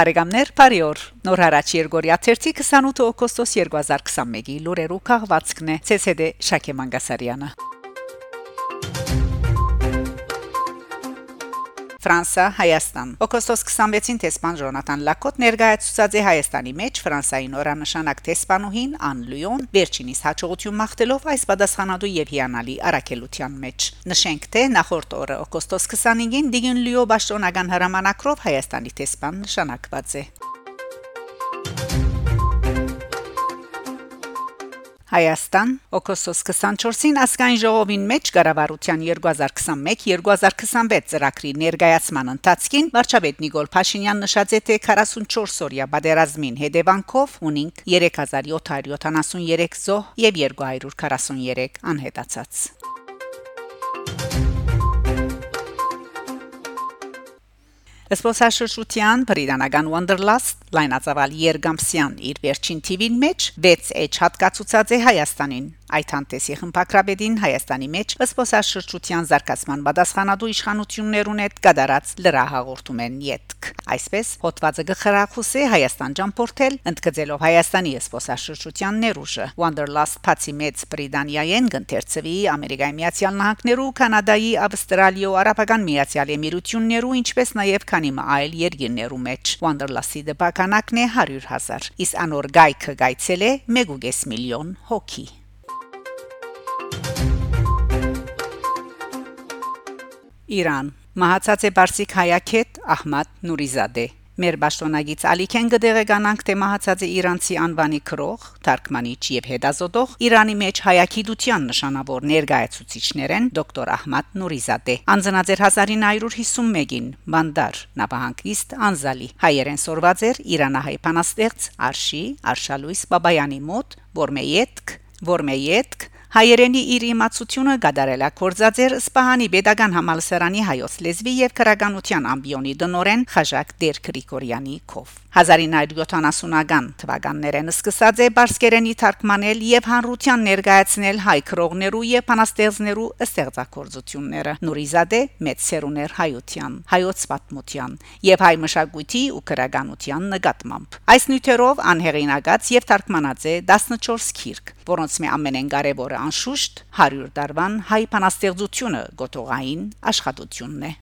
Բարեկամներ, բարի օր։ Նոր հարաճ Երգորիա 28 օգոստոս 2021-ի լուրերու քաղվածքն է ՑՍԴ Շակե Մանգասարյանը։ Ֆրանսա Հայաստան Օգոստոս 26-ին տեսփան Ժոնատան Լակոտ ներկայացուցած է Հայաստանի մեջ Ֆրանսայի նորանշանակ տեսփանուհին Ան Լյուոն վերջինիս հաջողություն մաղթելով այս պատասխանատու եւ հիանալի արակելության մեջ նշենք թե նախորդ օրը օգոստոս 25-ին Դիգին Լյուո Բաշտոնական հրամանակրով Հայաստանի տեսփան նշանակված է Հայաստան օգոստոս 24-ին ասկայն ժողովին մեջ կառավարության 2021-2026 ծրագրի ներկայացման ընթացքին վարչապետ Նիկոլ Փաշինյան նշած է թե 44 օրյա բادرազմին հետևանքով ունինք 3773 զոհ եւ 243 անհետացած Սպոսաշրջության բրիտանական Wonderlust լայնածավալ Երգամսյան իր վերջին TV-ին մեջ 6H հատկացուցած է Հայաստանին Այդ հանդեսի խմբակրաբեդին Հայաստանի մեջ սպոսաշրջության զարգացման պատասխանատու իշխանություններուն հետ կդարած լրահաղորդում են յետք այսպես հոդվածը գխրախուսե Հայաստան ճամփորդել ընդգծելով Հայաստանի սպոսաշրջության ներուժը Wonderlust Փացի մեծ Բրիտանիայեն գընթերցվի Ամերիկայի Միացյալ Նահանգներու Կանադայի Ավստրալիո Արաբական Միացյալ Էմիրություններու ինչպես նաև քանի այլ երկիրներու մեջ Wonderlust-ի դեպականակն է 100.000 իսկ անոր գայքը գայցել է 1.5 միլիոն հոգի Իրան Մահացած է Բարսիկ Հայակետ Ահմադ Նուրիզադե Մեր ճշտոնագից Ալիքեն գդեղեկանանք թե մահացած է Իրանցի անվանի քրող, թարգմանիչ եւ հետազոտող Իրանի մեջ հայագիտության նշանավոր ներկայացուցիչներեն դոկտոր Ահմադ Նուրիզադե անձնած էր 1951-ին Բանդար նավահանգիստ Անզալի հայերեն սորված էր Իրանահայ փանաստեղծ Արշի Արշալույս Բաբայանի մոտ Որմեյետք Որմեյետք հայերենի իր իմացությունը գդարելա կորձածեր Սպահանի Պետական համալսարանի հայոց լեզվի եւ քրագանության ամբիոնի դնորեն Խաժակ Դեր Գրիգորյանի կով 1970-ական թվականներեն սկսած է բարսկերենի թարգմանել եւ հանրության ներկայացնել հայ քրողներու եւ փանաստեղծներու ստեղծագործությունները Նուրիզադե մեծ սերուներ հայության հայոց պատմության եւ հայ մշակույթի ու քրագանության նկատմամբ այս նյութերով անհեղինակած եւ թարգմանած է 14 քիրք որոնց մի ամենեն կարևորը անշուշտ 100 տարվան հայ փանաստեղծությունը գոտողային աշխատությունն է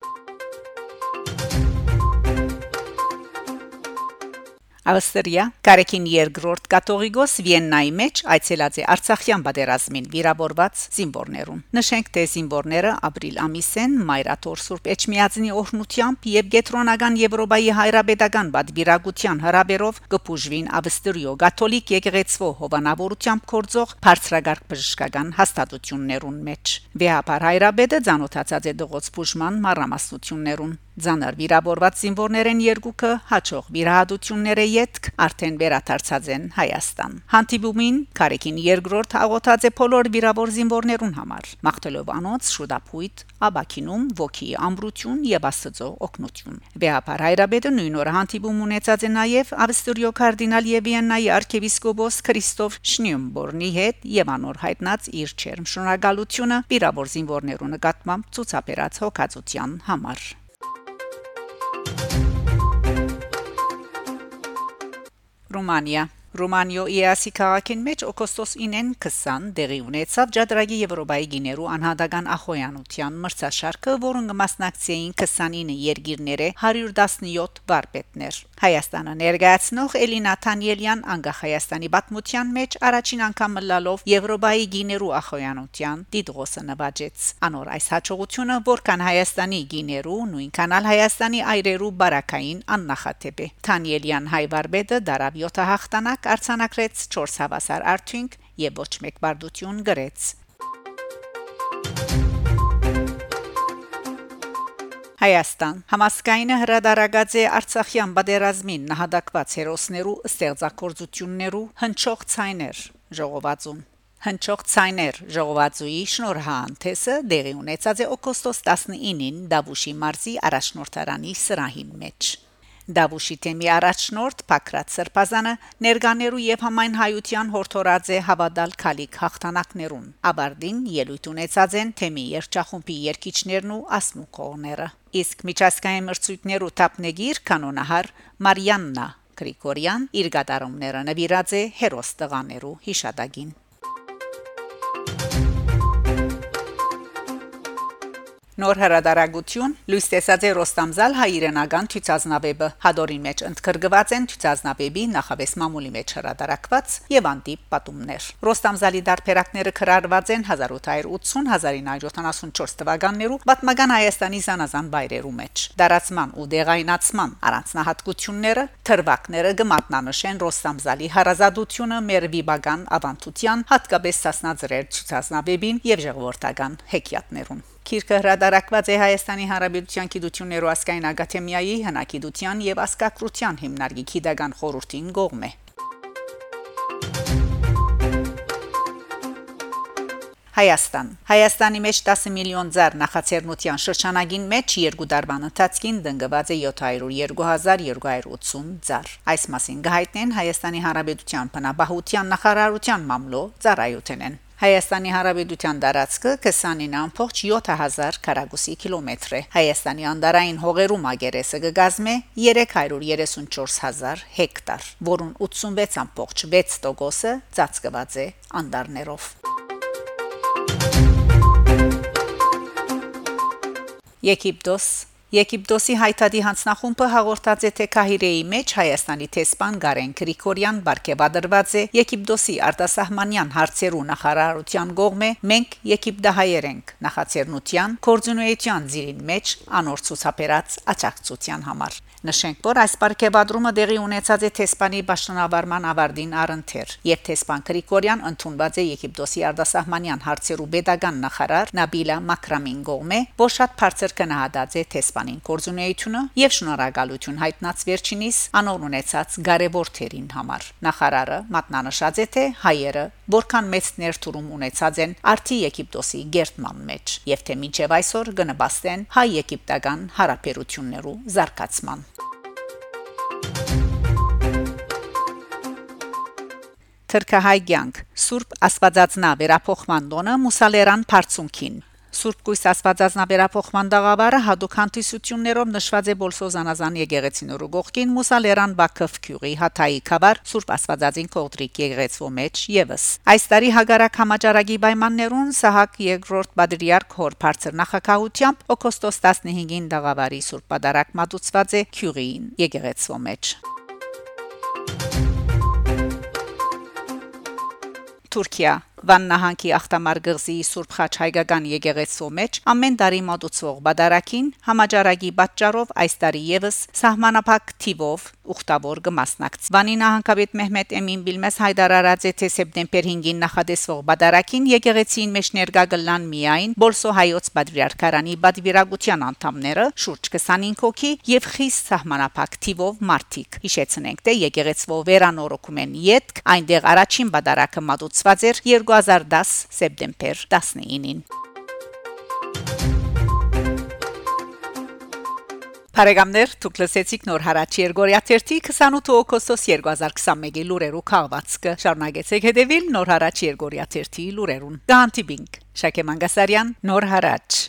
Ավստրիա Կարեկին երկրորդ կաթողիկոս Վիեննայի մեջ այցելած է Արցախյան բادرազմին վիրավորված զինվորներուն։ Նշենք, թե զինվորները ապրիլ ամիսեն Մայրաթոր Սուրբ Էջմիածնի օրհնությամբ եւ Գետրոնական Եվրոպայի հայրապետական բադվիրագության հրաբերով կփուժվին Ավստրիո Կաթոլիկ եկեղեցվո հովանավորությամբ կորձող բարձրագարք բժշկական հաստատություններուն մեջ։ Վեհապար հայրապետը ցանոթացած է դողոց փուժման մարամասություններուն Ձանար վիրավորված զինվորներեն երկուքը հաջող վիրահատությունները յետք արդեն վերադարձած են Հայաստան։ Հանդիպումին Կարեկին երկրորդ հաղորդած է բոլոր վիրավոր զինվորներուն համար։ Մաղթելով անոնց շուտապույտ աբակինում ոգի ամրություն եւ աստծո օգնություն։ Վեհապար հայրաբեդը նույն օրը հանդիպում ունեցած է նաեւ Ավստրիո կարդինալ եւ Վիեննայի arczepiskopos Քրիստոֆ Շնյումբորնի հետ եւ անոր հայտնած իր չերմ շնորհակալությունը վիրավոր զինվորներու նկատմամբ ցուցաբերած հոգացության համար։ Ռումանիա Ռումանիո իասի քաղաքին մեջ օգոստոս 9-ին 20 դեղի ունեցավ Ջադրագի Եվրոպայի գիներու անհատական ախոյանության մրցաշարքը, որոնց մասնակցեին 29 երկիրները 117 վարպետներ։ Հայաստանը ներկայացնող Էլինա Թանիելյան անգախ Հայաստանի պատմության մեջ առաջին անգամ լալով Եվրոպայի գիներու ախոյանության դիդրոսը նվաճեց։ Անոր այս հաջողությունը, որքան Հայաստանի գիներու, նույնքան ալ Հայաստանի այրերու բարակային աննախատեպ է։ Թանիելյան հայ վարպետը դարավ 7 հաղթանակ Ֆրանկ արցանակրեց 4 հավասար արդյունք եւ ոչ մեկ բարդություն գրեց։ Հայաստան. Համասկայինը հրադարագած է Արցախյան բادرազմին նահատակված հերոսներու ստեղծագործություններու հնչող ցայներ ժողովածուն Հնչող ցայներ ժողովածուի շնորհանդեսը դեղի ունեցած է օգոստոս 19-ին Դավուշի մարզի առաջնորդարանի սրահին մեջ Դավուշի թեմի առաջնորդ Պակրատ Սրբազանը ներկաներու եւ համայն հայության հորթորած է հավատալ քալիք հաղթանակներուն Աբարդին ելույթ ունեցած են թեմի երգչախումբի երգիչներն ու ասմուկողները իսկ միջազգային մրցույթներու տապնեգիր կանոնահար Մարիաննա Գրիգորյան իր գդարումները նվիրած է հերոս տղաներու հիշադակին Նոր հրադարագություն լույս տեսած է Ռոստամզալ հայրենական ցուցազնավեբը հադորի մեջ ընդգրկված են ցուցազնավեբի նախավես մամուլի մեջ հրադարակված եւ անտիպ պատումներ Ռոստամզալի դարբերակները քրարված են 1880-1974 թվականներու պատմական Հայաստանի զանազան բայրերու մեջ դարացման ու դեղայնացման առանձնահատկությունները թրվակները գմատնանշեն Ռոստամզալի հարազատությունը մեր վիբական ավանդության հատկապես սասնածրեր ցուցազնավեբին եւ ժողովրդական հեքիաթներուն Քիրքը հրադարակված է Հայաստանի Հանրապետության Գիտություններու ասկային ակադեմիայի հնագիտության եւ ասկակրության հիմնարկի դական խորհրդին գողմ է։ Հայաստան Հայաստանի մեջ 10 միլիոն ծառ նախաձեռնության շրջանագին մեջ երկու դարբան ընթացքին դնգված է 702280 ծառ այս մասին գահիտնեն Հայաստանի Հանրապետության բնաբահության նախարարության մամլո ծառայությունեն Հայաստանի Հանրապետության տարածքը 29.7000 քառակուսի կիլոմետր է։ Հայաստանի անդարային հողերու մագերեսը կգազմե 334000 հեկտար, որուն 86.6%-ը ծածկված է անդարներով։ Եգիպտոս Եգիպտոսի հայտարարի հանձնախումբը հաղորդած է թե Կահիրեի մեջ Հայաստանի տեսփան Գարեն Գրիգորյան Բարգեվադրված է. Եգիպտոսի արտասահմանյան հարցերու նախարարության գողմե մենք Եգիպտահայեր ենք նախաձեռնության կորձունեության զիրին մեջ անոր ցուցաբերած աջակցության համար Նշենք, որ այս պարգևադրումը դեղի ունեցած է Թեսպանի պաշտոնավարման ավարտին առընթեր, եւ Թեսպան Գրիգորյան ընդունված է Եգիպտոսի արտասահմանյան հարցերու pedagogan նախարար Նաբիլա Մակրամին գոմե, որ շատ բարձր կնահատած է Թեսպանին կորձունեությունը եւ շնորհակալություն հայտնած վերջինիս անոր ունեցած կարևոր թերին համար։ Նախարարը մատնանշած է թե հայերը որքան մեծ ներդրում ունեցած են արդի Եգիպտոսի գերտման մեջ եւ թե մինչեւ այսօր կնպաստեն հայ-եգիպտական հարաբերություններու զարգացման Թրքահայ ցանկ Սուրբ Աստվածածնա վերափոխման տոնը Մուսալերան Փարցունքին Սուրբ Կույս Աստվածածնաբերափոխման դաղավարը հadoop հանդիսություններով նշված է Բոլսոզանազան եկեղեցինորու գողքին Մուսալերան Բաքով քյուրի հաթայի խաբար Սուրբ Աստվածածին կողտրիկ եկեղեցվո մեջ եւս այս տարի հագարակ համաճարակի պայմաններուն Սահակ երկրորդ Բադրիարք հոր բարձր նախակահությամբ օգոստոս 15-ին դաղավարի Սուրբ Պատարակ մատուցված է քյուրին եկեղեցվո մեջ Թուրքիա Վան նահանգի ախտամար գղզի Սուրբ Խաչ հայկական եկեղեցու մեջ ամեն տարի մատուցվող բադարակին համաճարակի պատճառով այս տարի եւս սահմանափակ թիվով ուխտավոր կմասնակցի։ Վանի նահանգապետ Մեհմեդ Էմին Բիլմես հայտարարած է թե սեպտեմբեր 5-ին նախադեсվող բադարակին եկեղեցին մեջ ներկա գլան միայն Բոլսո հայոց պատվիրարքարանի բադվիրագության անդամները շուրջ 25 հոգի եւ խիստ սահմանափակ թիվով մարդիկ։ Հիշեցնենք, թե եկեղեցվո վերանորոգում են յետք այնտեղ առաջին բադարակը մատուցված էր 2010 սեպտեմբեր 19-ին։ Փարեգամներ դուք լսեցիք նոր հարաճ Երգորիա 28 օգոստոս 2021-ի լուրերու քաղվածքը շարունակեցեք հետևել նոր հարաճ Երգորիա 30-ի լուրերուն։ Գանտիբինգ Շակե Մանգասարյան նոր հարաճ